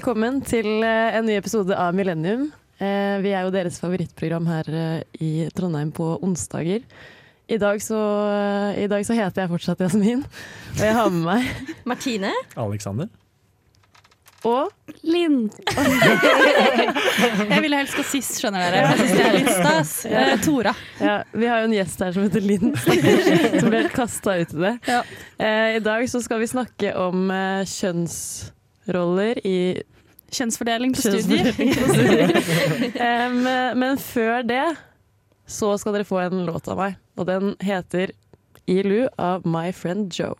velkommen til eh, en ny episode av Millennium. Eh, Vi er jo deres favorittprogram her eh, i Trondheim på onsdager. I dag så, i dag så heter jeg fortsatt Jasmin, og jeg har med meg Martine? Alexander? og Linn. jeg ville helst gå sist, skjønner dere. Jeg synes det er litt stas. Ja. Tora. ja, Vi har jo en gjest her som heter Linn, som ble kasta ut i det. Ja. Eh, I dag så skal vi snakke om eh, kjønnsroller i Kjønnsfordeling på studier. um, men før det så skal dere få en låt av meg, og den heter Ilu av My Friend Joe.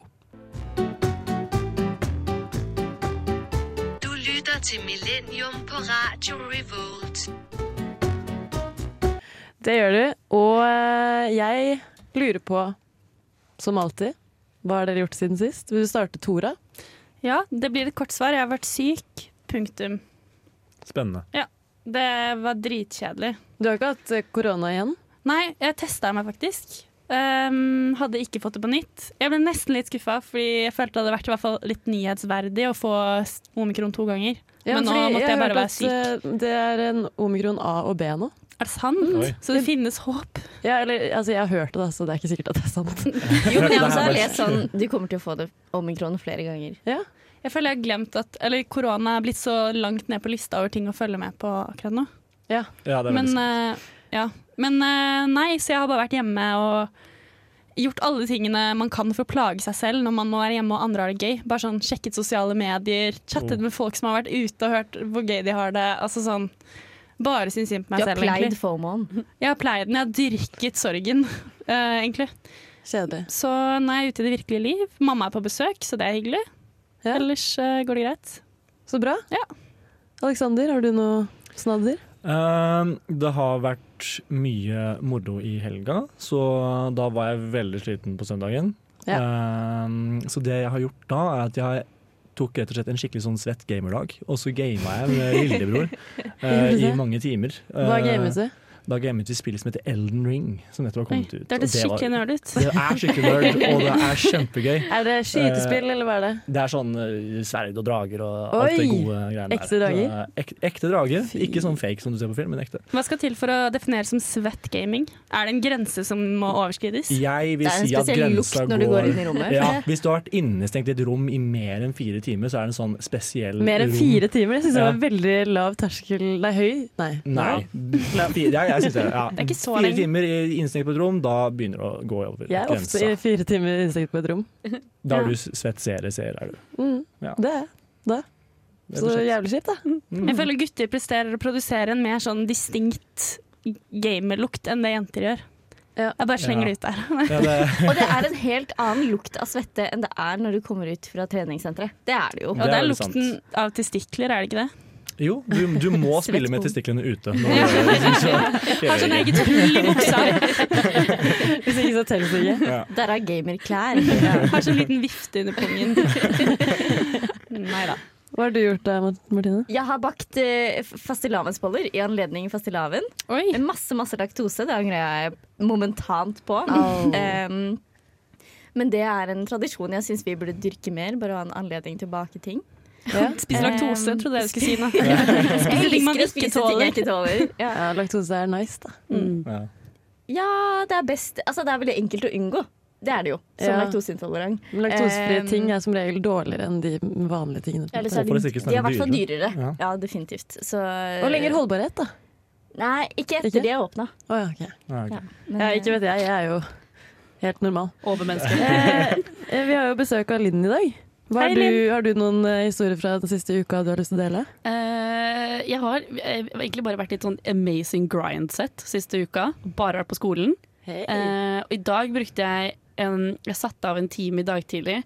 Du lytter til Millennium på Radio Revolt. Det gjør du, og eh, jeg lurer på, som alltid, hva har dere gjort siden sist? Vil du starte, Tora? Ja, det blir et kort svar. Jeg har vært syk. Punktum. Spennende. Ja. Det var dritkjedelig. Du har ikke hatt eh, korona igjen? Nei, jeg testa meg faktisk. Um, hadde ikke fått det på nytt. Jeg ble nesten litt skuffa, fordi jeg følte det hadde vært i hvert fall litt nyhetsverdig å få omikron to ganger. Men nå måtte jeg jeg bare være syk. eh, det er en omikron A og B nå. Er det sant? Oi. Så det finnes håp? Ja, eller, altså, jeg har hørt det, da, så det er ikke sikkert at det er sant. Jo, men jeg også har lest sånn Du kommer til å få det omikron flere ganger. Ja. Jeg føler jeg har glemt at Eller korona er blitt så langt ned på lista over ting å følge med på akkurat nå. Ja, det er Men, eh, ja. Men uh, nei, så jeg har bare vært hjemme og gjort alle tingene man kan for å plage seg selv når man må være hjemme og andre har det gøy. Bare sånn Sjekket sosiale medier, chattet Oh. med folk som har vært ute og hørt hvor gøy de har det. Altså sånn Bare syns synd på meg Du har selv, pleid egentlig. fomoen. Jeg har pleid den. Jeg har dyrket sorgen, uh, egentlig. Kjedelig. Så nå er jeg ute i det virkelige liv. Mamma er på besøk, så det er hyggelig. Ja. Ellers uh, går det greit. Så bra. Ja. Alexander, har du noe snadder? Uh, det har vært mye moro i helga, så da var jeg veldig sliten på søndagen. Ja. Uh, så det jeg har gjort da, er at jeg tok rett og slett en skikkelig sånn svett gamerdag, og så gama jeg med lillebror uh, i mange timer. Hva Eh, gamet du? Da gamet vi spillet som heter Elden Ring, som nettopp har Oi, kommet ut. det hørtes skikkelig nerd ut. Det er skikkelig nerd, og det er kjempegøy. Er det skytespill, eller hva er det? Det er sånn eh, sverd og drager og alt det gode greiene der. Ekte drager? Så, eh, Ek, ekte drager. Fy. Ikke sånn fake som du ser på film, men ekte. Hva skal til for å definere som svett gaming? Er det en grense som må overskrides? Jeg vil Det er en si at spesiell lukt når du går inn i rommet. Ja, hvis du har vært innestengt i et rom i mer enn fire timer, så er det en sånn spesiell rom. Mer enn fire timer? Jeg syns det var veldig lav terskel Nei, høy? Nei. Nei. Ja, jeg synes det. Ja. Det er ikke så fire timer i- innestengt på et rom, da begynner det å gå over grensa. Jeg er ofte i fire timer innestengt på et rom. Da er du svett seere, seer er du. Mm, Ja. Det er jeg. Det er Så jævlig kjipt, da. Mm. Jeg føler gutter presterer å produsere en mer sånn distinkt gamerlukt enn det jenter gjør. Ja. Jeg bare slenger det ut der. Ja, det, Og det er en helt annen lukt av svette enn det er når du kommer ut fra treningssenteret. Det er det jo. Og Det det er lukten sant. av testikler, er det ikke det? Jo, du, du må spille med testiklene ute. Så- Har sånn eget hull i buksa. Hvis ikke så teller det ikke. Ja. Der er gamerklær. Har sånn liten vifte under pungen. Nei da. Hva har du gjort da, Martine? Jeg har bakt eh, fastelavnsboller i anledning fastelavn. Oi. Med masse masse laktose. Det angrer jeg momentant på. Oh. Um, men det er en tradisjon jeg syns vi burde dyrke mer. Bare å ha en anledning til å bake ting. Ja. Spiser laktose, trodde jeg du skulle si nå. Jeg Spiser ting man ikke tåler. ikke tåler. Ja. ja, laktose er nice, da. Ja. ja, det er best Altså, det er veldig enkelt å unngå. Det er det jo, som Ja. laktoseintolerant. Laktosefrie Um, ting er som regel dårligere enn de vanlige tingene. Eller så er de, de er i hvert fall dyrere. Ja. Ja, definitivt. Så, Og lenger holdbarhet, da. Nei, ikke etter Ikke? de er åpna. Oh, ja, okay. Ja, okay. Ja, men- ikke vet jeg, jeg er jo helt normal. Overmenneske. Eh, eh, vi har jo besøk av Linn i dag. Hva Hei, har, du, har du noen eh, historier fra den siste uka du har lyst til å dele? Uh, jeg har eh, egentlig bare vært i et sånn amazing grind-set siste uka. Bare vært på skolen. Eh, og i dag brukte jeg en Jeg satte av en time i dag tidlig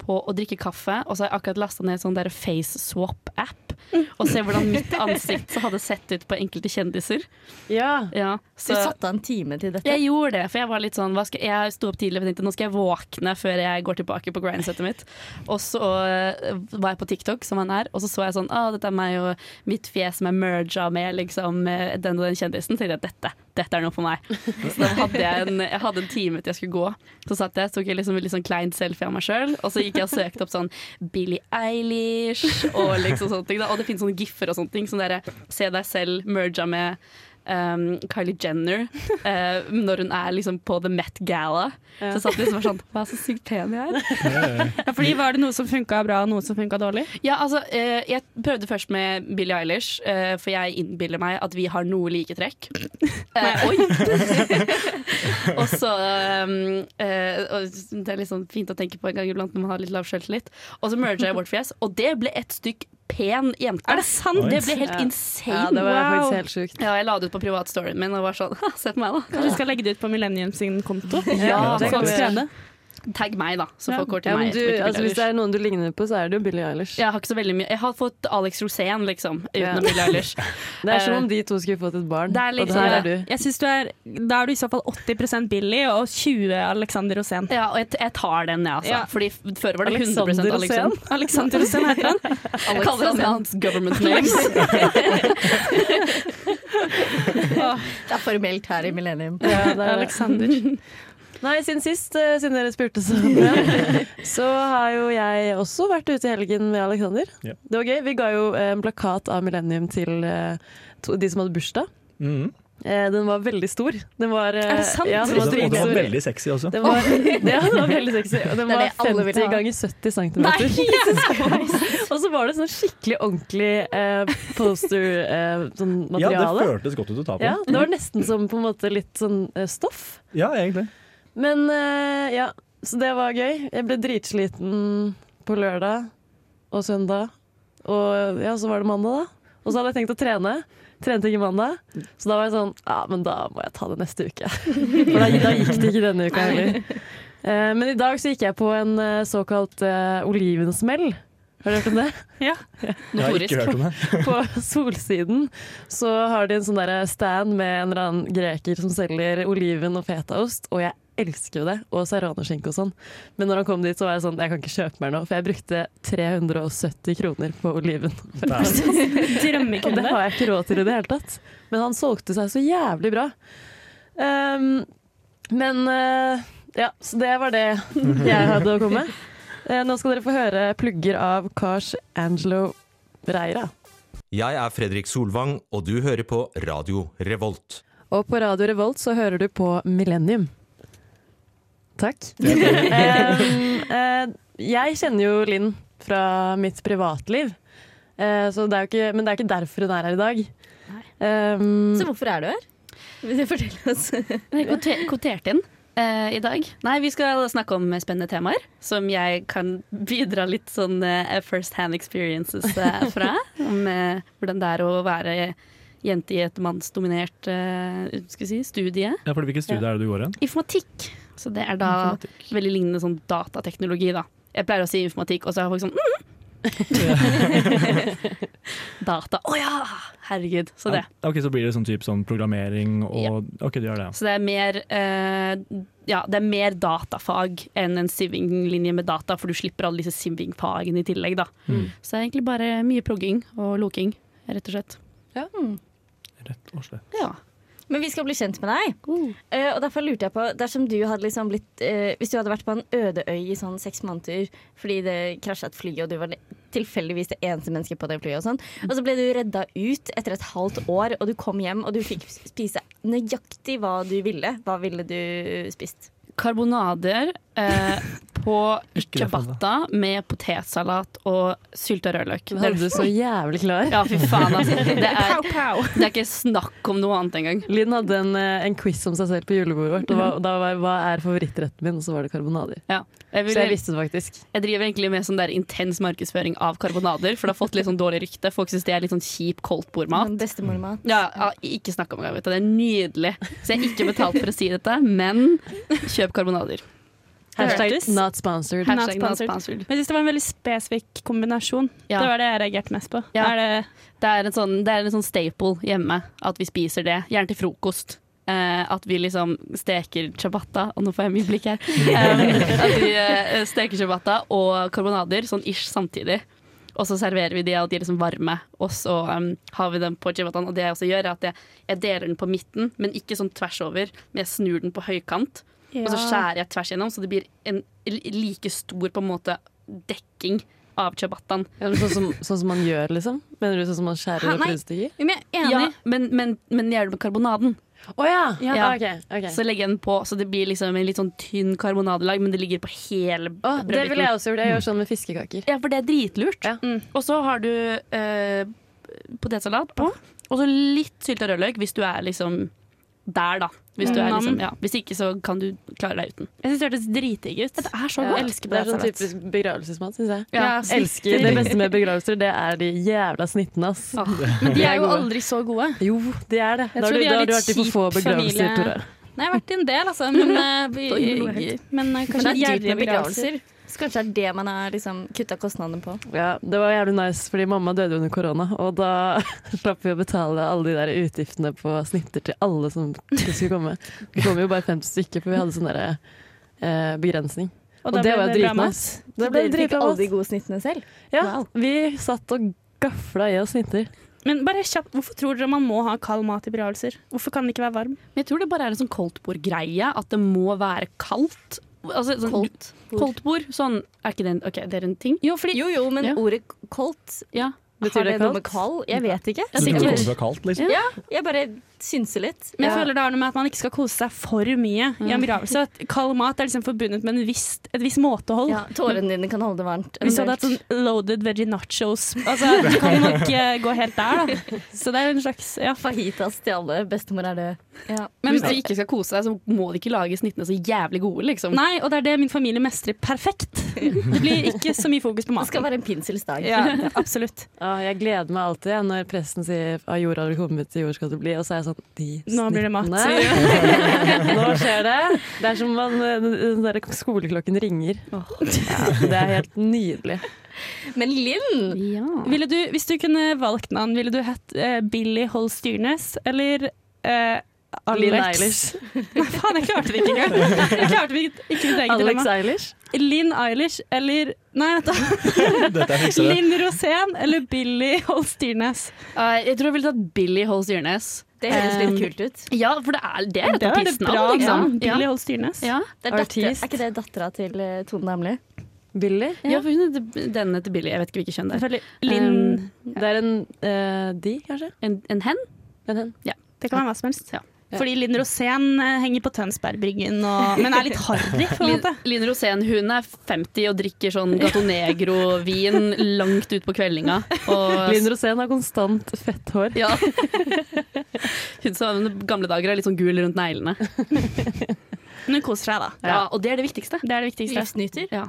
på å drikke kaffe, og så har jeg akkurat lasta ned en sånn face swap-app. Og se hvordan mitt ansikt så hadde sett ut på enkelte kjendiser. Ja. Ja, Du satte av en time til dette? jeg gjorde det, for jeg var litt sånn hva skal, Jeg sto opp tidlig og tenkte nå skal jeg våkne før jeg går tilbake på grindsettet mitt. Og så eh, var jeg på TikTok, som han er, og så så jeg sånn ah, dette er meg og mitt fjes som er merga med liksom, eh, den og den kjendisen. Så tenkte jeg dette, dette er noe for meg. Så da hadde jeg en, jeg hadde en time til jeg skulle gå. Så satt jeg, tok jeg liksom litt sånn kleint selfie av meg sjøl, og så gikk jeg og søkte opp sånn Billie Eilish og liksom sånne ting. Da. Og det finnes sånne giffer og sånne ting. Sånn derre se deg selv merga med um, Kylie Jenner uh, når hun er liksom på The Met Gala. Ja. Så satt liksom bare var sånn Hva, er så sykt pen jeg er. Ja, fordi Var det noe som funka bra, og noe som funka dårlig? Ja, altså, uh, jeg prøvde først med Billie Eilish, uh, for jeg innbiller meg at vi har noe like trekk. Oi! og så um, og Det er litt sånn fint å tenke på en gang iblant når man har litt lav selvtillit. Og så merga jeg vårt fjes, og det ble et stykk pen jente. Er det sant? Det ble helt Ja. insane. Ja, det var Wow. faktisk helt sjukt. Ja, jeg la det ut på privatstoryen min og var sånn Se på meg, da. Kanskje vi skal legge det ut på Millennium sin konto? Ja, så det kan vi gjøre. Tagg meg, da, så får kort til Ja, meg. du, altså, hvis det er noen du ligner på, så er det jo Billie Eilish. Jeg har ikke så veldig mye Jeg har fått Alex Rosén, liksom, Ja. utenom Billie Eilish. Det er som om de to skulle fått et barn, Det er og liksom her er du. Jeg synes du er, Da er du i så fall 80% Billy og 20 Alexander Rosén. Ja, og jeg, jeg tar den, jeg, altså. Ja. Fordi før var det 100 Alexander Alexander. Rosén. Alexander Rosén heter han. Jeg kaller han hans government names. Det er formelt her i Millennium. Ja, det er. Alexander. Nei, siden sist, eh, siden dere spurte så bra, så har jo jeg også vært ute i helgen med Alexander. Ja. Det var gøy. Vi ga jo eh, en plakat av Millennium til eh, to, de som hadde bursdag. Mhm. Eh, Den var veldig stor. Den var, eh, Er det sant? Ja, Og den var det var dritstor. veldig sexy også. Den var, ja, den var veldig sexy. Og den Det er var det alle vil 50 ha. ganger 70 cm. og så var det sånn skikkelig ordentlig eh, poster eh, sånn Ja, det materiale. føltes godt ut å ta på. Ja, det var nesten som på en måte litt sånn eh, stoff. Ja, egentlig. Men eh, ja, så det var gøy. Jeg ble dritsliten på lørdag og søndag. Og ja, så var det mandag, da. Og så hadde jeg tenkt å trene. Trente ikke mandag. Så da var jeg sånn Ja, men da må jeg ta det neste uke. For da, da gikk det ikke denne uka heller. Eh, men i dag så gikk jeg på en eh, såkalt uh, olivensmell. Har du hørt om det? Ja. Jeg har ikke hørt om det. På Solsiden så har de en sånn stand med en eller annen greker som selger oliven og fetaost, og jeg elsker jo det, og serranoskinke og sånn. Men når han kom dit, så var jeg sånn Jeg kan ikke kjøpe mer nå, for jeg brukte 370 kroner på oliven. Og det har jeg ikke råd til i det hele tatt. Men han solgte seg så jævlig bra. Um, men uh, ja, så det var det jeg hadde å komme med. Uh, nå skal dere få høre plugger av Cars Angelo Reira. Jeg er Fredrik Solvang, og du hører på Radio Revolt. Og på Radio Revolt så hører du på Millennium. Takk. Eh, jeg kjenner jo Linn fra mitt privatliv, eh, så det er jo ikke, men det er ikke derfor hun er her i dag. Um, Så hvorfor er du her? Fortell du oss? Kvotert inn uh, i dag. Nei, vi skal snakke om spennende temaer som jeg kan bidra litt sånn uh, first hand experiences uh, fra. Om hvordan det er å være jente i et mannsdominert skal vi si, studie. Ja, for Hvilket studie er det du går igjen? Informatikk. Så det er da Informatikk. veldig lignende sånn datateknologi, da. Jeg pleier å si informatikk, og så er folk sånn mm. Data. Å ja! Herregud. Så det. Ja, Ok, Så blir det sånn type sånn programmering og Ok, du gjør det, ja. Så det er mer uh, Ja, det er mer datafag enn en siving-linje med data, for du slipper alle disse siving-fagene i tillegg, da. Mm. Så det er egentlig bare mye progging og loking, rett og slett. Rett og slett. Ja. Men vi skal bli kjent med deg. Uh, og derfor lurte jeg på Dersom du hadde liksom blitt uh, Hvis du hadde vært på en øde øy i sånn seks måneder fordi det krasja et fly, og du var tilfeldigvis det eneste mennesket på det flyet, og sånn, og så ble du redda ut etter et halvt år, og du kom hjem og du fikk spise nøyaktig hva du ville, hva ville du spist? Karbonader eh, på ciabatta med potetsalat og sylta rødløk. Det hadde du så jævlig klar. Ja, fy faen, altså. Det er, Pow, pow. det er ikke snakk om noe annet engang. Linn hadde en, eh, en quiz om seg selv på julebordet vårt, og, hva- da var hva er favorittretten min, og så var det karbonader. Ja. Jeg, vil, Så jeg visste det faktisk. jeg driver egentlig med sånn der intens markedsføring av karbonader, for det har fått litt sånn dårlig rykte. Folk syns det er litt sånn kjip koldtbordmat. Sånn Bestemormat. Ja, ja, ikke snakk om det. Det er nydelig. Så jeg har ikke betalt for å si dette, men kjøp karbonader. Hashtag hørtes. not sponsored. Hashtag not sponsored. sponsored. Men jeg synes det var en veldig spesifikk kombinasjon. Ja. Det var det jeg reagerte mest på. Ja. Er det, Det er en sånn, det er en sånn staple hjemme at vi spiser det, gjerne til frokost. Eh, at vi liksom steker ciabatta, og nå får jeg mye blikk her. Um, at vi eh, steker ciabatta og karbonader sånn ish samtidig. og så serverer vi de, og de er liksom varme. Og så um, har vi dem på ciabattaen. Og det jeg også gjør, er at jeg, jeg deler den på midten, men ikke sånn tvers over. Men jeg snur den på høykant, og så skjærer jeg tvers gjennom, så det blir en like stor på en måte dekking av ciabattaen. Ja, sånn som, sånn som man gjør, liksom? Mener du sånn som man skjærer opp rundstykker? Men jeg er enig. Ja, men, men, men jeg gjør det med karbonaden. Å ja. Ja. ja! ok. ok. Så legger jeg den på, så det blir liksom en litt sånn tynn karbonadelag, men det ligger på hele brødbiten det ville jeg også gjort. Jeg gjør sånn med fiskekaker. Ja, for det er dritlurt. Ja. Mm. Og så har du eh, potetsalat på, og så litt sylta rødløk hvis du er liksom der, da. Hvis, du er liksom, ja. hvis ikke, så kan du klare deg uten. Jeg syns det hørtes dritdigg ut. Det er så godt. Jeg Det er sånn typisk begravelsesmat, syns jeg. Ja, Jeg elsker Det beste med begravelser, det er de jævla snittene, ass. Ah. Men de er jo aldri så gode. Jo, de er det. Jeg Da har du, da har du vært i for få begravelser. Tore. Nei, jeg har vært i en del, altså. Men, eh, vi, men eh, Men kanskje er gjerrige med begravelser. Så kanskje det er det man har liksom kutta kostnadene på. Ja, det var jævlig nice, fordi mamma døde under korona, og da slapp vi å betale alle de der utgiftene på snitter til alle som skulle komme. Det kom jo bare 50 stykker, for vi hadde sånn derre eh, begrensning. Og, da det var Da dritnice. Det ble Dere fikk alle de gode snittene selv. Ja, Wow. vi satt og gafla i oss snitter. Men bare kjapt, hvorfor tror dere man må ha kald mat i begravelser? Hvorfor kan den ikke være varm? Jeg tror det bare er en sånn koldtbordgreie, at det må være kaldt. Altså, sånn, Koldt. Koldtbord, sånn Er ikke det en, ok, det er en ting? Jo, fordi Jo, jo, men Ja. ordet koldt Ja. Betyr Har det det noe med kaldt? kald? Jeg vet ikke. Så du kommer fra kaldt, liksom? Ja, jeg bare synser litt. Men jeg Ja. føler det har noe med at man ikke skal kose seg for mye i en begravelse. At kald mat er liksom forbundet med en viss, et visst måtehold. Ja, Tårene dine kan holde det varmt. Hvis du hadde hatt sånn loaded veggie nachos altså, Du kan nok eh, gå helt der, da. Så det er en slags ja. fajitas til alle. Bestemor er død. Ja. Men hvis du ikke skal kose deg, så må de ikke lage snittene så jævlig gode, liksom. Nei, og det er det min familie mestrer perfekt. Det blir ikke så mye fokus på maten. Det skal være en pinselsdag. Ja, absolutt. Ja, jeg gleder meg alltid når presten sier at jord har det kommet, til jord skal det bli. Og så er jeg sånn De Nå blir det matt. snittene. Nå skjer det. Det er som om eh, den der skoleklokken ringer. Ja, det er helt nydelig. Men Linn, Ja. Ville du, hvis du kunne valgt navn, ville du hett uh, Billy Holstyrnes eller eh, Linn Eilish. Nei, faen, jeg klarte det ikke engang. Jeg klarte ikke, ikke mitt eget Alex dilemma. Eilish. Linn Eilish eller Nei, vent da. Linn Rosén eller Billy Holstyrnes? Uh, jeg tror jeg ville tatt Billy Holstyrnes. det høres Um, litt kult ut. Ja, for det er, det er et Det er et bra liksom. Ja. Billy Holstyrnes. Ja. Er, datter, er ikke det dattera til uh, Tone Damli? Billy. Ja. for hun heter, den heter Billy. Jeg vet ikke hvilket kjønn det er. Linn Um, Det er en uh, de, kanskje? En, en hen? En hen. Ja. Det kan være hva som helst. Ja. Fordi Linn Rosén eh, henger på Tønsbergbryggen, og, men er litt harry. Linn Rosén hun er 50 og drikker sånn Gato Negro-vin langt ut på kveldinga. Og, Linn Rosén har konstant fett hår. ja. Hun som i gamle dager er litt sånn gul rundt neglene. Men hun koser seg, da. Ja, og det er det viktigste. Det er det viktigste. Livsnyter. Ja.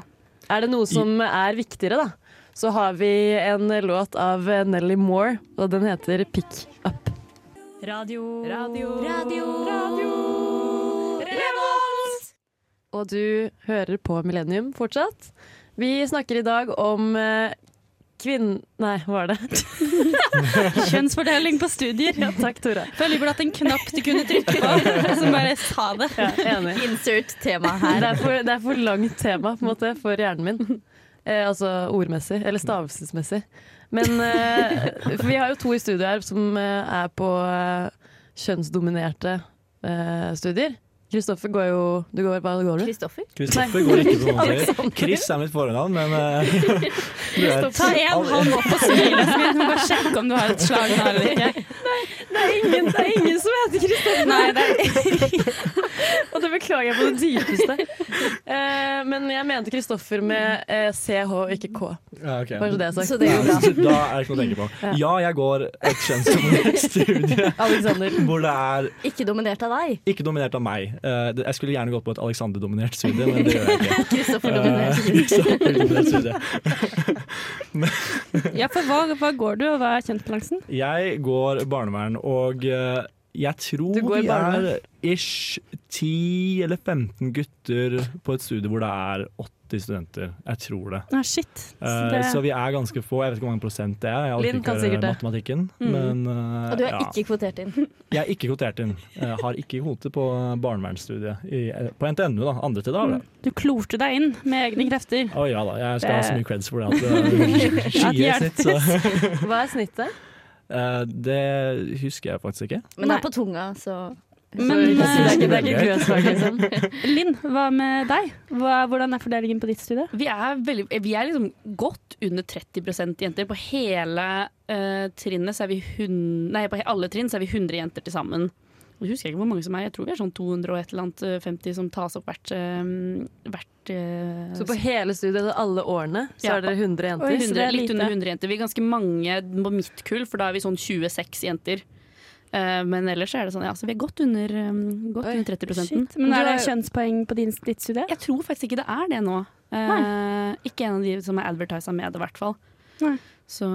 Er det noe som er viktigere, da, så har vi en låt av Nelly Moore, og den heter Pick Up. Radio. Radio. Radio. Og du hører på Millennium fortsatt. Vi snakker i dag om eh, kvinn... Nei, hva var det? Kjønnsfordeling på studier. Ja, takk, Tora. Føler vi at en knapp du kunne trykke på, som bare sa det. Ja, enig. Insert tema Det her. er, for, det er for langt tema på en måte, for hjernen min. Eh, altså ordmessig, eller stavelsesmessig. Men eh, for vi har jo to i studio her som eh, er på eh, kjønnsdominerte eh, studier. Kristoffer går jo du går, Hva går du? Kristoffer? Kristoffer går ikke på noen. Chris er mitt fornavn, men uh, du Ta en hånd opp og smile, så vi bare sjekke om du har et slag her eller ikke. Det er ingen, det er ingen som heter Kristoffer! Nei, det er Og det beklager jeg på det dypeste. Eh, men jeg mente Kristoffer med eh, CH og ikke K. Ja, ok. Bare så det er sagt. Så det går bra. Ja, Da er det ikke noe å tenke på. Ja, jeg går et kjønnsdominert studie Alexander. hvor det er Ikke dominert av deg. ikke dominert av meg. Eh, det- Jeg skulle gjerne gått på et Alexander-dominert studie, men det gjør jeg ikke. Kristoffer dominert. Eh, Kristoffer-dominert studie. Ja, for hva, hva går du, og hva er kjønnsbalansen? Jeg går barnevern, og eh, jeg tror vi er ish 10 eller 15 gutter på et studie hvor det er 80 studenter. Jeg tror det. Ah, shit. Så Eh, det, Så vi er ganske få. Jeg vet ikke hvor mange prosent det er. Jeg Linn kan sikkert det. matematikken. Mm. Men eh, Og du er ja. ikke kvotert inn. jeg er ikke kvotert inn. Jeg har ikke kvote på barnevernsstudiet i, på NTNU. da, Andre til da Mm. det. du klorte deg inn med egne krefter. Å ja da, jeg skal ha så mye creds for det at At det det snitt. Så. Hva er snittet? Uh, Det husker jeg faktisk ikke. Men det er på tunga, Så Men, det, er eh, ikke, det er ikke grøsfag, liksom. Linn, hva med deg? Hva, hvordan er fordelingen på ditt studie? Vi er, veldig, vi er liksom godt under 30% jenter. På hele uh, trinnet så er vi hun, Nei, på alle trinn så er vi 100 jenter til sammen. Jeg husker ikke hvor mange som er. Jeg tror vi er sånn 200 og et eller annet eh, 50 som tas opp hvert, uh, hvert uh, Så på hele studiet, alle årene, så Ja. er dere 100 jenter? Oi, så det 100, er litt under 100 jenter. Vi er ganske mange på mitt kull, for da er vi sånn 26 jenter. Eh, men ellers er det sånn, ja, så vi er godt under, um, godt Oi, under 30 prosenten. Shit. Men Du er det kjønnspoeng på din, ditt studie? Jeg tror faktisk ikke det er det nå. Uh, ikke en av de som er advertisa med det, i hvert fall. Nei. Så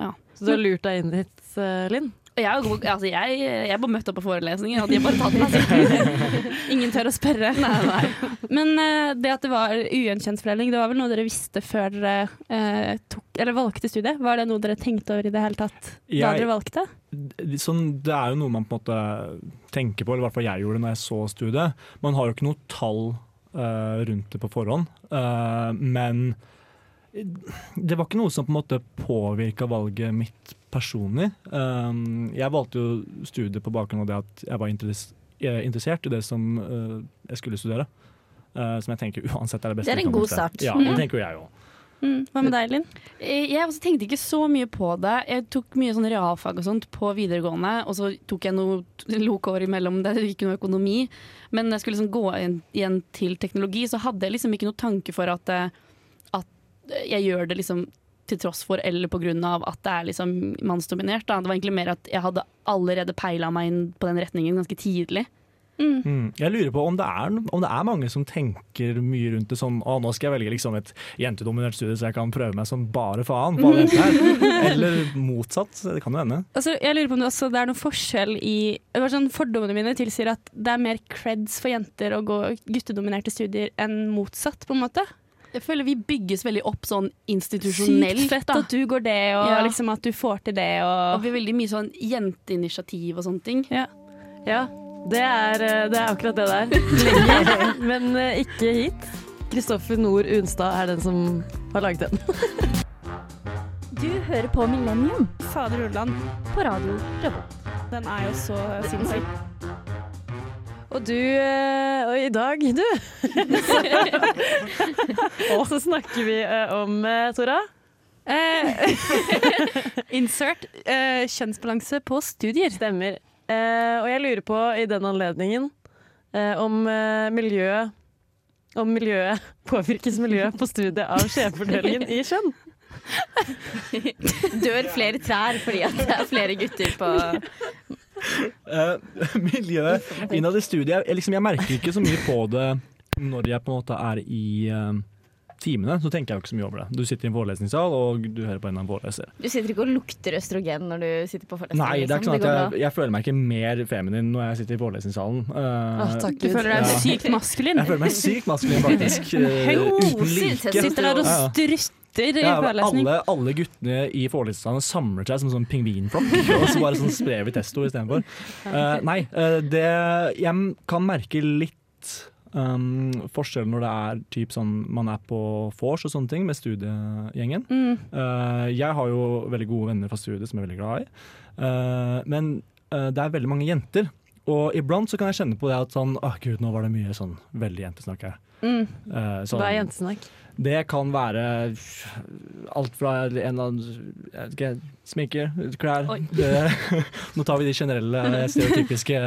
ja. Så du har lurt deg inn dit, Linn? Og Jeg, altså jeg, jeg bare møtte opp på forelesninger, og de har bare tatt meg. Altså. Ingen tør å spørre. Nei, nei. Men uh, det at det var ujevn kjønnsfordeling, det var vel noe dere visste før dere uh, tok, eller valgte studiet? Var det noe dere tenkte over i det hele tatt da Jeg- dere valgte? Det- Sånn, det er jo noe man på en måte tenker på, eller i hvert fall jeg gjorde når jeg så studiet. Man har jo ikke noe tall uh, rundt det på forhånd, eh, men det var ikke noe som på en måte påvirka valget mitt personlig. Um, jeg valgte jo studiet på bakgrunn av det at jeg var interes- interessert i det som eh, jeg skulle studere. Eh, som jeg tenker uansett er det beste. Det er en god start. Ja, det tenker jo jeg òg. Mm. Hva med deg, Linn? Eh, Jeg også tenkte ikke så mye på det. Jeg tok mye sånn realfag og sånt på videregående, og så tok jeg noe lokår imellom det, det gikk noe økonomi. Men når jeg skulle liksom gå igjen til teknologi, så hadde jeg liksom ikke noe tanke for at, eh, at jeg gjør det liksom til tross for eller av at det er liksom mannsdominert. Da. Det var egentlig mer at jeg hadde allerede peila meg inn på den retningen ganske tidlig. Mm. Jeg lurer på om det, er, om det er mange som tenker mye rundt det sånn Å, nå skal jeg velge liksom et jentedominert studie så jeg kan prøve meg som bare faen på her. Eller motsatt. Det kan jo hende. Altså, jeg lurer på om det også det er noen forskjell i sånn, Fordommene mine tilsier at det er mer creds for jenter å gå guttedominerte studier enn motsatt, på en måte. Jeg føler vi bygges veldig opp sånn institusjonelt. Sykt fett da. at du går det, og Ja. liksom at du får til det. Og Og, vi er veldig mye sånn jenteinitiativ og sånne ting. Ja, det er, eh, det er akkurat det der. Lenger, men eh, ikke hit. Kristoffer Nord Unstad er den som har laget den. Du hører på Millennium Fader Ulland, på radio Revolt. den er jo så sinnssyk. Og du eh, Og i dag, du så snakker vi eh, om eh, Tora. Insert kjønnsbalanse på studier. Stemmer. Og jeg lurer på i den anledningen om miljøet om miljøet påvirkes miljøet på studiet av skjevfordelingen i kjønn. Dør flere trær fordi det er flere gutter på Eh, miljøet innad i studiet jeg, liksom, jeg merker ikke så mye på det når jeg på en måte er i uh, timene. Så tenker jeg jo ikke så mye over det. Du sitter i en forelesningssal og du hører på en av annen foreleser. Du sitter ikke og lukter østrogen når du sitter på forelesning? Nei, det er ikke liksom. sånn at jeg, jeg føler meg ikke mer feminin når jeg sitter i forelesningssalen. Uh, oh, Du Gud. føler deg Ja. sykt maskulin. Jeg føler meg sykt maskulin, faktisk. Høy, uten like. Sitter der og Ja, ja. strutter i Ja, forelesning. alle, alle guttene i forelesningssalen samler seg som sånn pingvinflokk, og så bare sånn sprer vi testo istedenfor. Uh, nei, uh, det Jeg kan merke litt um, forskjell når det er typ sånn man er på vors og sånne ting med studiegjengen. Mm. Uh, jeg har jo veldig gode venner fra studiet som jeg er veldig glad i, Uh, men uh, det er veldig mange jenter. Og iblant så kan jeg kjenne på det at sånn Å gud, nå var det mye sånn veldig jentesnakk her. Mm. Eh, sånn- det er jentesnakk? Det kan være alt fra en eller annen sminker, klær det, Nå tar vi de generelle, stereotypiske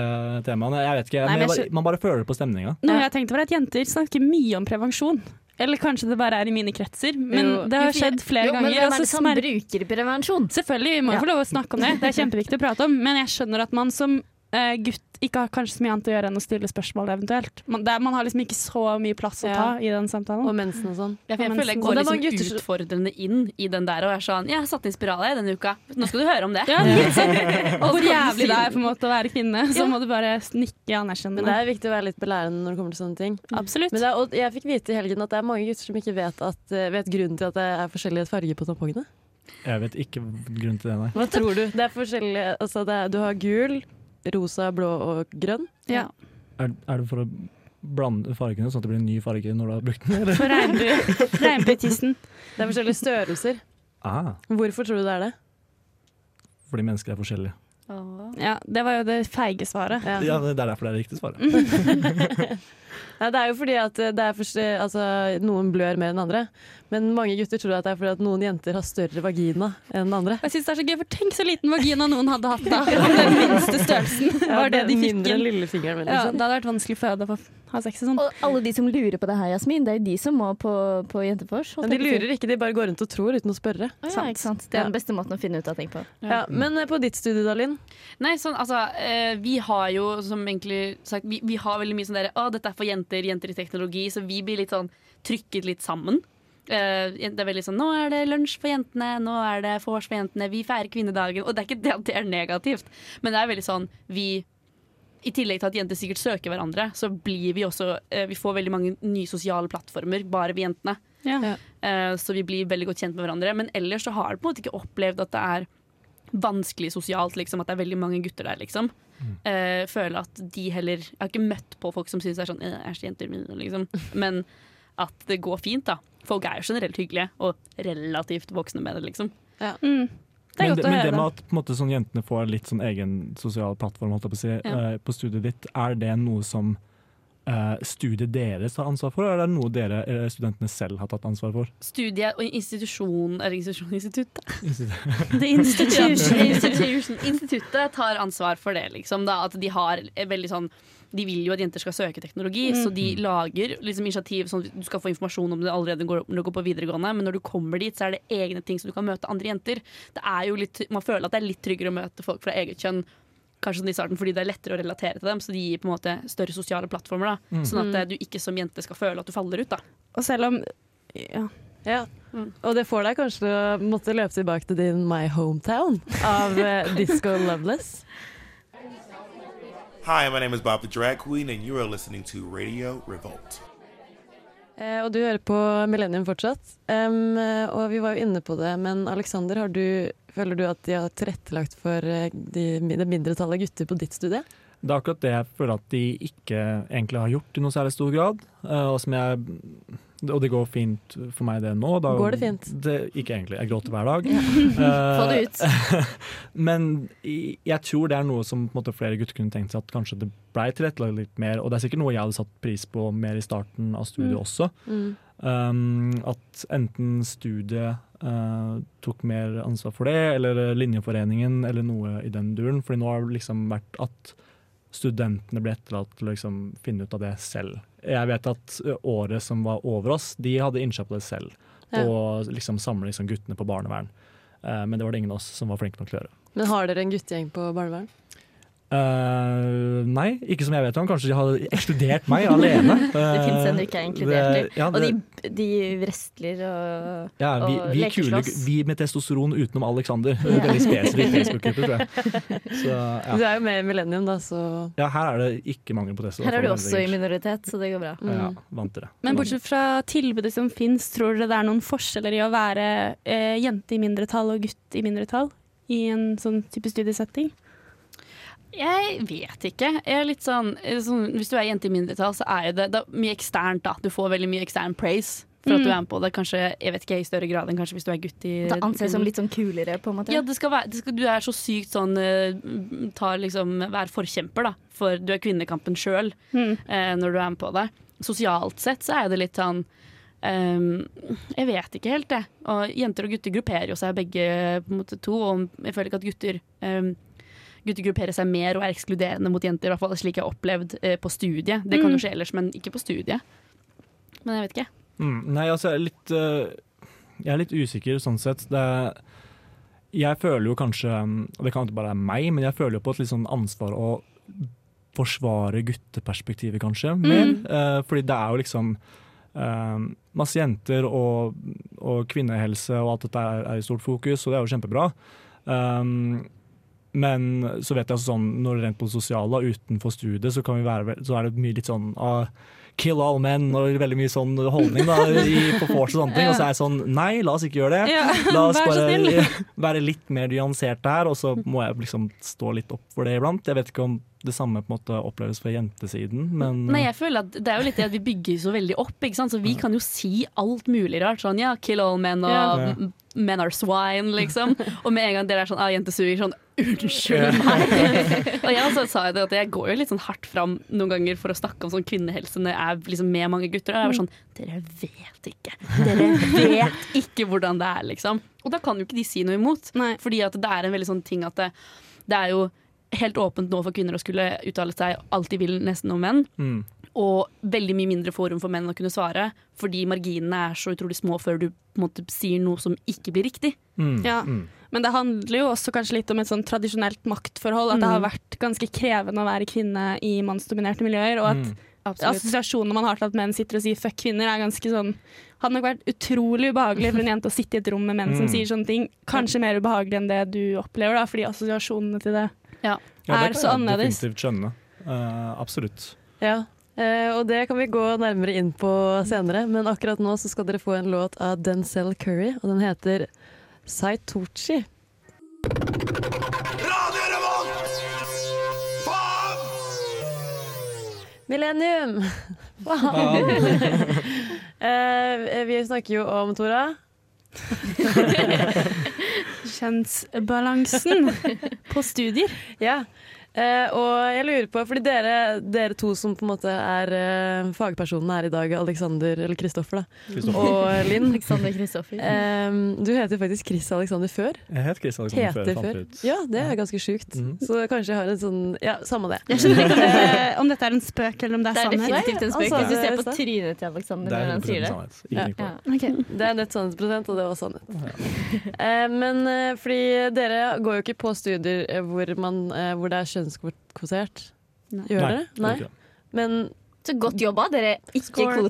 temaene. Jeg vet ikke, Nei, men men jeg Man bare føler det på stemninga. Noe jeg tenkte var at jenter snakker mye om prevensjon. Eller kanskje det bare er i mine kretser, men Jo. det har skjedd flere jo, Men ganger. hvem er så det som smer- bruker prevensjon? Selvfølgelig, vi må jo Ja. få lov å snakke om det. Det er kjempeviktig å prate om. Men jeg skjønner at man som eh, gutt ikke har kanskje så mye annet å gjøre enn å stille spørsmål eventuelt. Man, det, man har liksom ikke så mye plass å ta i den samtalen. Og mensen og sånn. Ja, jeg føler jeg går liksom gutter utfordrende inn i den der og er sånn Jeg har satt inn spiral denne uka. Nå skal du høre om det. Ja. Og hvor jævlig det er på en måte å være kvinne. Så Ja. må du bare nikke Men det er viktig å være litt belærende når det kommer til sånne ting. Absolutt. Men det er, og jeg fikk vite i helgen at det er mange gutter som ikke vet, at, eh, vet grunnen til at det er forskjellige farger på tampongene. Jeg vet ikke grunnen til det, nei. Hva tror du? Det er forskjellige altså det er, Du har gul, rosa, blå og grønn. ja. Er, er det for å blande fargene, sånn at det blir en ny farge når du har brukt den? Eller? For regnbue- regnbuetissen. Det er forskjellige størrelser. Ah, Hvorfor tror du det er det? fordi mennesker er forskjellige. Ja, det var jo det feige svaret. Ja. Ja, Det er derfor det er det riktige svaret. Nei, det er jo fordi at det er forst- altså, noen blør mer enn andre. Men mange gutter tror at det er fordi at noen jenter har større vagina enn andre. Jeg synes det er så gøy, for Tenk så liten vagina noen hadde hatt da. Den minste størrelsen var det de fikk Mindre enn lillefingeren min. Ja, Liksom. det hadde vært vanskelig for å ha sex og sånn. Og alle de som lurer på det her, Jasmin, det er jo de som må på, på Jentefors. Men de lurer ikke, de bare går rundt og tror uten å spørre. Ah, ja, ikke sant? Det er den beste måten å finne ut av ting på. Ja, men eh, på ditt studie, da, Linn? Nei, sånn, altså, eh, vi har jo som egentlig sagt vi, vi har veldig mye sånn derre Å, dette er for jenter, jenter i teknologi, så vi blir litt sånn trykket litt sammen. Eh, det er veldig sånn Nå er det lunsj for jentene, nå er det vors for jentene, vi feirer kvinnedagen. Og det er ikke det at det er negativt, men det er veldig sånn vi i tillegg til at jenter sikkert søker hverandre, så blir vi også eh, Vi får veldig mange nye sosiale plattformer, bare vi jentene. Ja. Ja. Eh, så vi blir veldig godt kjent med hverandre. Men ellers så har jeg på en måte ikke opplevd at det er vanskelig sosialt, liksom, at det er veldig mange gutter der, liksom. Eh, føler at de heller Jeg har ikke møtt på folk som syns det er sånn «Eh, Æsj, jenter mine, liksom. Men at det går fint, da. Folk er jo generelt hyggelige, og relativt voksne med det, liksom. Mm. Det er Men godt det, å men det med at på, en måte, sånn, jentene får litt sånn egen sosial plattform holdt jeg på, å si, Ja. uh, på studiet ditt, er det noe som studiet deres har ansvar for, eller er det noe dere eh, studentene selv har tatt ansvar for? Studiet og institusjon Eller institusjon, instituttet. The institution. Institution. Instituttet tar ansvar for det, liksom. Da, at de har eh, veldig sånn de vil jo at jenter skal søke teknologi, Mm. så de lager liksom initiativ sånn at du skal få informasjon om det allerede går, når du går på videregående, men når du kommer dit, så er det egne ting som du kan møte andre jenter. Det er jo litt, man føler at det er litt tryggere å møte folk fra eget kjønn kanskje sånn i starten, fordi det er lettere å relatere til dem, så de gir på en måte større sosiale plattformer. Da. Sånn at eh, du ikke som jente skal føle at du faller ut. Da. Og selv om ja. Ja. Og det får deg kanskje til å måtte løpe tilbake til din My Hometown av eh, Disco Loveless. Hi, my name is Bob the Drag Queen, and you are listening to Radio Revolt. Eh, og du hører på Millennium fortsatt. Eh, og vi var jo inne på det, men Alexander, har du, føler du at de har tilrettelagt for eh, de, det mindretallet gutter på ditt studie? Det er akkurat det jeg føler at de ikke egentlig har gjort i noe særlig stor grad. eh, og, som jeg, og det går fint for meg det nå. Da, Går det fint? Det, ikke egentlig, jeg gråter hver dag. Få det Eh, ut. Men jeg tror det er noe som måte, flere gutter kunne tenkt seg at kanskje det ble tilrettelagt litt mer. Og det er sikkert noe jeg hadde satt pris på mer i starten av studiet også. Mm. Um, at enten studiet eh, tok mer ansvar for det, eller Linjeforeningen, eller noe i den duren. Fordi nå har det liksom vært at studentene ble etterlatt til å liksom finne ut av det selv. Jeg vet at året som var over oss, de hadde innkjøpt det selv. Ja. Og liksom samle liksom guttene på barnevern. Uh, men det var det ingen av oss som var flinke nok til å gjøre. Men har dere en guttegjeng på barnevern? Eh, nei, ikke som jeg vet om. Kanskje de har ekskludert meg alene. Det fins en du ikke er inkludert i. Ja, Og de, de wrestler og Ja, vi, og vi, leker kule, slåss. vi med testosteron utenom Alexander. Veldig spesifikk Facebook-gruppe, tror jeg. Så, Du er jo med i Millennium, da, så ja, her er det ikke mangel på testo. Her er du også i minoritet, så det går bra. Ja, Mm. vant til det. Men bortsett fra tilbudet som fins, tror dere det er noen forskjeller i å være eh, jente i mindretall og gutt i mindretall i en sånn type studiesetting? Jeg vet ikke. Jeg er sånn, eh, sånn Hvis du er jente i mindretall, så er det, det er mye eksternt. da Du får veldig mye ekstern praise for at Mm. du er med på det. Kanskje, jeg vet ikke, i større grad enn kanskje hvis du er gutt i Det anses som litt sånn kulere, på en måte. Ja, det skal være, det skal, du er så sykt sånn eh, tar liksom, Vær forkjemper, da. For du er kvinnekampen sjøl Mm. eh, når du er med på det. Sosialt sett så er det litt sånn Um, Jeg vet ikke helt, det. Og jenter og gutter grupperer jo seg begge på en måte to. Og jeg føler ikke at gutter ehm, Gutter grupperer seg mer og er ekskluderende mot jenter, i hvert fall slik jeg har opplevd eh, på studiet. Det kan Mm. jo skje ellers, men ikke på studiet. Men jeg vet ikke. Mm, nei, altså, jeg er litt uh, Jeg er litt usikker sånn sett. Det, jeg føler jo kanskje, og det kan ikke bare være meg, men jeg føler jo på et litt sånn ansvar å forsvare gutteperspektivet, kanskje, mer. Eh, fordi det er jo liksom eh, masse jenter og, og kvinnehelse og alt dette er, er i stort fokus, og det er jo kjempebra. Um, men så vet jeg altså sånn, når det er rent på det sosiale utenfor studiet, så, kan vi være, så er det mye litt sånn uh, Kill all men og veldig mye sånn holdning da, i, på vors og sånne ting. Og så er jeg sånn Nei, la oss ikke gjøre det. Ja, La oss bare være litt mer nyanserte her, og så må jeg liksom stå litt opp for det iblant. Jeg vet ikke om det samme på en måte oppleves fra jentesiden, men Nei, jeg føler at Det er jo litt det at vi bygger så veldig opp. Ikke sant? Så Vi kan jo si alt mulig rart. Sånn ja, kill all men og Ja. men are swine, liksom. Og med en gang dere er sånn ah, jenter suger, sånn unnskyld meg. og jeg også sa det at jeg går jo litt sånn hardt fram noen ganger for å snakke om sånn kvinnehelse når jeg er liksom med mange gutter. Og jeg var sånn Dere vet ikke. Dere vet ikke hvordan det er, liksom. Og da kan jo ikke de si noe imot. Fordi at det er en veldig sånn ting at det, det er jo helt åpent nå for kvinner å skulle uttale seg alt de vil nesten om menn. mm. Og veldig mye mindre forum for menn å kunne svare, fordi marginene er så utrolig små før du på en måte sier noe som ikke blir riktig. Mm. Ja. Men det handler jo også kanskje litt om et sånn tradisjonelt maktforhold. At det har Mm. vært ganske krevende å være kvinne i mannsdominerte miljøer. Og at Mm. Assosiasjonene man har til at menn sitter og sier 'fuck kvinner', er ganske sånn Hadde nok vært utrolig ubehagelig for en jente å sitte i et rom med menn som Mm. sier sånne ting. Kanskje mer ubehagelig enn det du opplever, da, fordi assosiasjonene til det Ja. Ja, er det så kan jeg annerledes. definitivt skjønne. Uh, absolutt. Ja, eh, og det kan vi gå nærmere inn på senere, men akkurat nå så skal dere få en låt av Denzel Curry, og den heter Saitochi. Millennium! Wow. uh, vi snakker jo om Tora. Kjønnsbalansen på studier. Ja. Eh, og jeg lurer på, fordi dere, dere to som på en måte er eh, fagpersonene her i dag, Alexander, eller Kristoffer, da, Kristoffer. og Linn. Alexander Kristoffer. Eh, du heter jo faktisk Chris Alexander før. Jeg het Chris Alexander. Heter før. fant før. ut. Ja, det er ganske sjukt. Mhm. Så kanskje jeg har en sånn Ja, samme det. Jeg skjønner ikke om, det, om dette er en spøk eller om det er sannhet. Det er definitivt en spøk. altså, Hvis du ser på trynet til Alexander når er han 100 sier det. på Ja. Okay. Det er nett sannhetsprosent, og det var sannhet. Eh, men eh, fordi dere går jo ikke på studier eh, hvor, man, hvor det er kjønnskvotert. Gjør Nei, dere? det Nei. Men, Så godt jobba, dere ikke Score.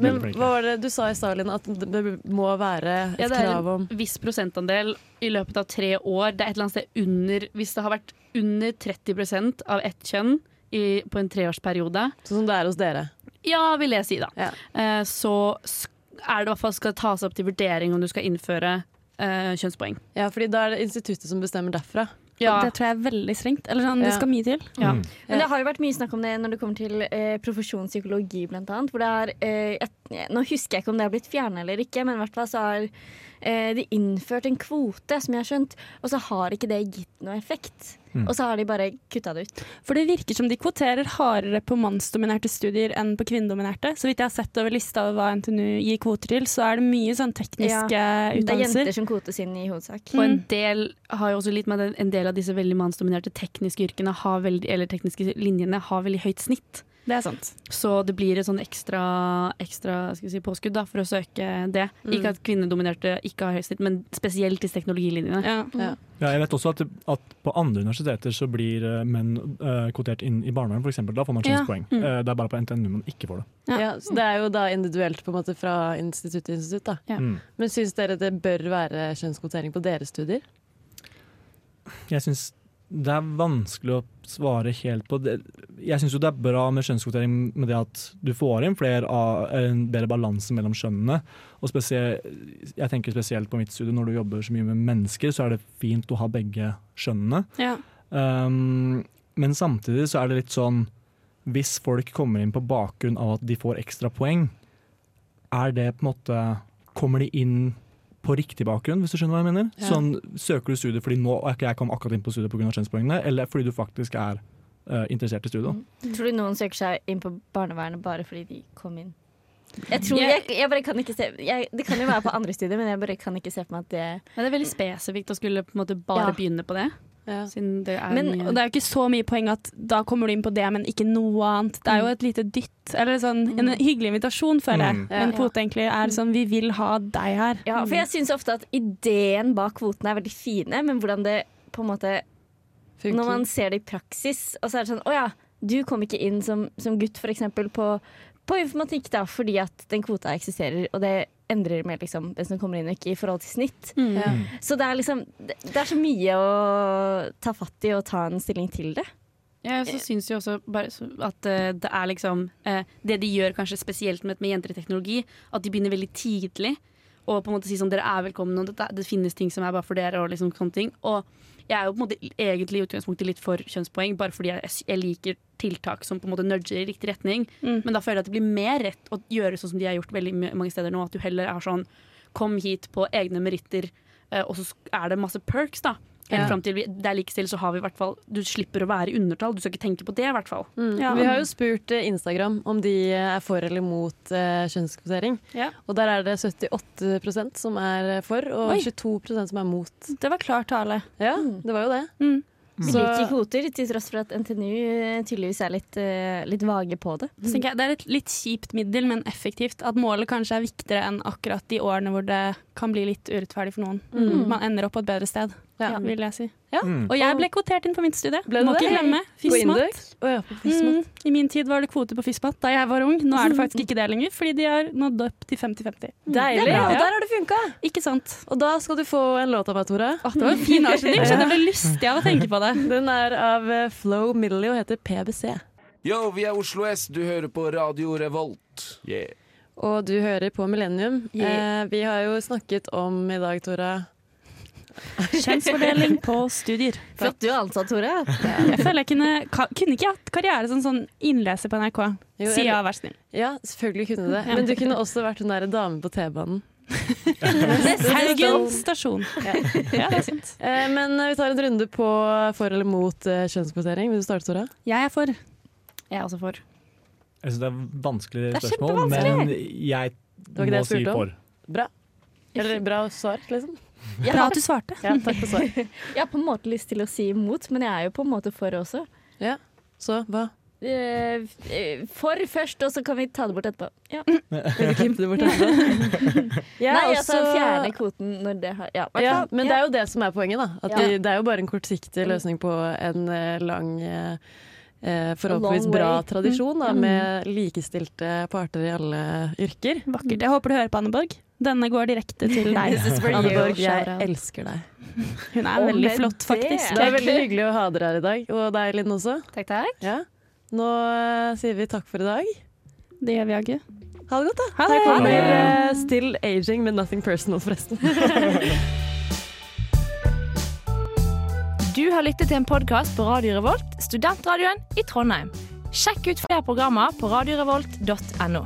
men, hva var det du sa i Stalin, at det må være et Ja, det er krav om en viss prosentandel i løpet av tre år. Det er et eller annet sted under Hvis det har vært under 30% av ett kjønn i, på en treårsperiode, Sånn som det er hos dere. ja, vil jeg si, da, Ja. eh, så er det i hvert fall skal tas opp til vurdering om du skal innføre eh, kjønnspoeng. Ja, fordi da er det instituttet som bestemmer derfra. Ja, Det tror jeg er veldig strengt. Eller sånn, Det skal mye til. Ja. Mm. Men det har jo vært mye snakk om det når det kommer til eh, profesjonspsykologi, blant annet. Hvor det er, eh, et, nå husker jeg ikke om det har blitt fjernet eller ikke, men i hvert fall så har eh, de innført en kvote, som jeg har skjønt, og så har ikke det gitt noe effekt. Mm. Og så har de bare kutta det ut. For det virker som de kvoterer hardere på mannsdominerte studier enn på kvinnedominerte. Så vidt jeg har sett over lista over hva NTNU gir kvoter til, så er det mye sånn tekniske Det er jenter som kvotes inn i hovedsak. Og en del har jo også litt med at en del av disse veldig mannsdominerte tekniske yrkene har veldig, eller tekniske linjene har veldig høyt snitt. Det er sant. Så det blir et sånn ekstra, ekstra skal si, påskudd da, for å søke det. Mm. Ikke at kvinnedominerte ikke har høyt snitt, men spesielt disse teknologilinjene. Ja. Ja. Ja, jeg vet også at, at på andre universiteter så blir eh, menn uh, kvotert inn i barnehagen, f.eks. Da får man Ja. kjønnspoeng. Mm. Uh, det er bare på NTNU man ikke får det. Ja. Ja, så det er jo da individuelt på en måte fra institutt til institutt. Da. Ja. Mm. Men syns dere det bør være kjønnskvotering på deres studier? Jeg syns det er vanskelig å svare helt på det. Jeg syns jo det er bra med kjønnskvotering med det at du får inn flere av, en bedre balanse mellom kjønnene. Og spesie- jeg tenker spesielt på mitt studie, når du jobber så mye med mennesker, så er det fint å ha begge kjønnene. Ja. Um, men samtidig så er det litt sånn Hvis folk kommer inn på bakgrunn av at de får ekstra poeng, er det på en måte Kommer de inn på riktig bakgrunn, hvis du skjønner hva jeg mener? Ja. Sånn, Søker du studiet fordi nå og jeg kom akkurat inn på studiet pga. kjønnspoengene, eller fordi du faktisk er uh, interessert i studiet? Tror du noen søker seg inn på barnevernet bare fordi de kom inn? Jeg tror, Jeg- jeg, jeg bare kan ikke se jeg, Det kan jo være på andre studier, men jeg bare kan ikke se for meg at det Men det er veldig spesifikt å skulle på en måte bare Ja. begynne på det. Ja. Siden det er Men, mye det er jo ikke så mye poeng at da kommer du inn på det, men ikke noe annet. Det er jo et lite dytt, eller sånn, en hyggelig invitasjon, føler jeg. Mm. Ja. En kvote egentlig er sånn Vi vil ha deg her. Ja, for jeg syns ofte at ideen bak kvotene er veldig fine, men hvordan det på en måte Funker. Når man ser det i praksis, og så er det sånn Å ja, Du kom ikke inn som, som gutt, eksempel, på, på informatikk da, fordi at den kvota eksisterer, og det endrer med liksom, hvem som kommer inn og ikke i forhold til snitt. Mm. Ja. Så det er liksom Det det er så mye å ta fatt i og ta en stilling til det. Ja, så syns jo også bare at eh, det er liksom eh, Det de gjør kanskje spesielt med, med jenter i teknologi, at de begynner veldig tidlig. Og på en måte si sånn, dere er velkomne, og det, det finnes ting som er bare for dere. Og liksom sånne ting Og jeg er jo på en måte egentlig i utgangspunktet litt for kjønnspoeng, bare fordi jeg, jeg liker tiltak som på en måte nudger i riktig retning. Mm. Men da føler jeg at det blir mer rett å gjøre sånn som de har gjort veldig mange steder nå. At du heller er sånn Kom hit på egne meritter, eh, og så er det masse perks, da. Helt Ja. fram til vi, det er likestilt, så har vi i hvert fall Du slipper å være i undertall. Du skal ikke tenke på det, i hvert fall. Mm. Ja. Vi har jo spurt eh, Instagram om de er for eller mot eh, kjønnskvotering. Ja. Og der er det 78% som er for, og Oi. 22% som er mot. Det var klar tale. Ja, det var jo det. Mm. Vi liker kvoter, til tross for at NTNU eh, tydeligvis er litt, uh, litt vage på det. Mm. jeg, det er et litt kjipt middel, men effektivt. At målet kanskje er viktigere enn akkurat de årene hvor det kan bli litt urettferdig for noen. Mm. Man ender opp på et bedre sted, Ja. vil jeg si. Mm. Og jeg ble kvotert inn på mitt studie. Ble Må det? ikke glemme. FISMAT. Oh, ja. Mm. I min tid var det kvote på FISMAT da jeg var ung. Nå er det faktisk ikke det lenger, fordi de har nådd opp til 50-50. Deilig! Det er. Og der har det funka! Ikke sant? Og da skal du få en låt av meg, Tora. Åh, det var en fin avslutning. Jeg jeg ble lystig av å tenke på det. Den er av Flow Flo Middley og heter PBC. Yo, vi er Oslo S, du hører på Radio Revolt. Yeah. Og du hører på Millennium. Yeah. Eh, vi har jo snakket om i dag, Tora Kjønnsfordeling på studier. Flott du er ansatt, Tore. Jeg føler jeg kunne, kunne ikke hatt karriere som sånn innleser på NRK. Jo, Sier ja, vær snill. Ja, selvfølgelig kunne du det. Men du kunne også vært hun derre damen på T-banen. Haugen stasjon. Ja. ja, det er sant. Eh, men eh, vi tar en runde på for eller mot eh, kjønnskvotering. Vil du starte, Tora? Jeg er for. Jeg er også for. Jeg syns det er vanskelig spørsmål, men jeg må si for. Bra. Eller bra svar, liksom. Bra at du svarte. Ja, takk for svar. Jeg har på en måte lyst til å si imot, men jeg er jo på en måte for også. Så hva? Eh, eh, for først, og så kan vi ta det bort etterpå. Ja. Vil du klippe det bort etterpå? ja, Nei, jeg altså også- fjerne kvoten når det har Ja, Ja, men det er jo det som er poenget, da. At Ja. vi, det er jo bare en kortsiktig løsning på en eh, lang eh, Forhåpentligvis bra tradisjon da, Mm. med likestilte parter i alle yrker. Vakkert. Jeg håper du hører på Anne Borg. Denne går direkte til deg. Anneborg, Anne. Borg, jeg elsker deg. Hun er Og veldig flott, faktisk. Det er veldig hyggelig å ha dere her i dag, og deg, Linn, også. Takk, takk. Ja. Nå uh, sier vi takk for i dag. Det gjør vi, Agge. Ha det godt, da. Ha Her kommer uh, Still Aging med Nothing Personal, forresten. Du har lyttet til en podkast på Radio Revolt, studentradioen i Trondheim. Sjekk ut flere programmer på radiorevolt.no.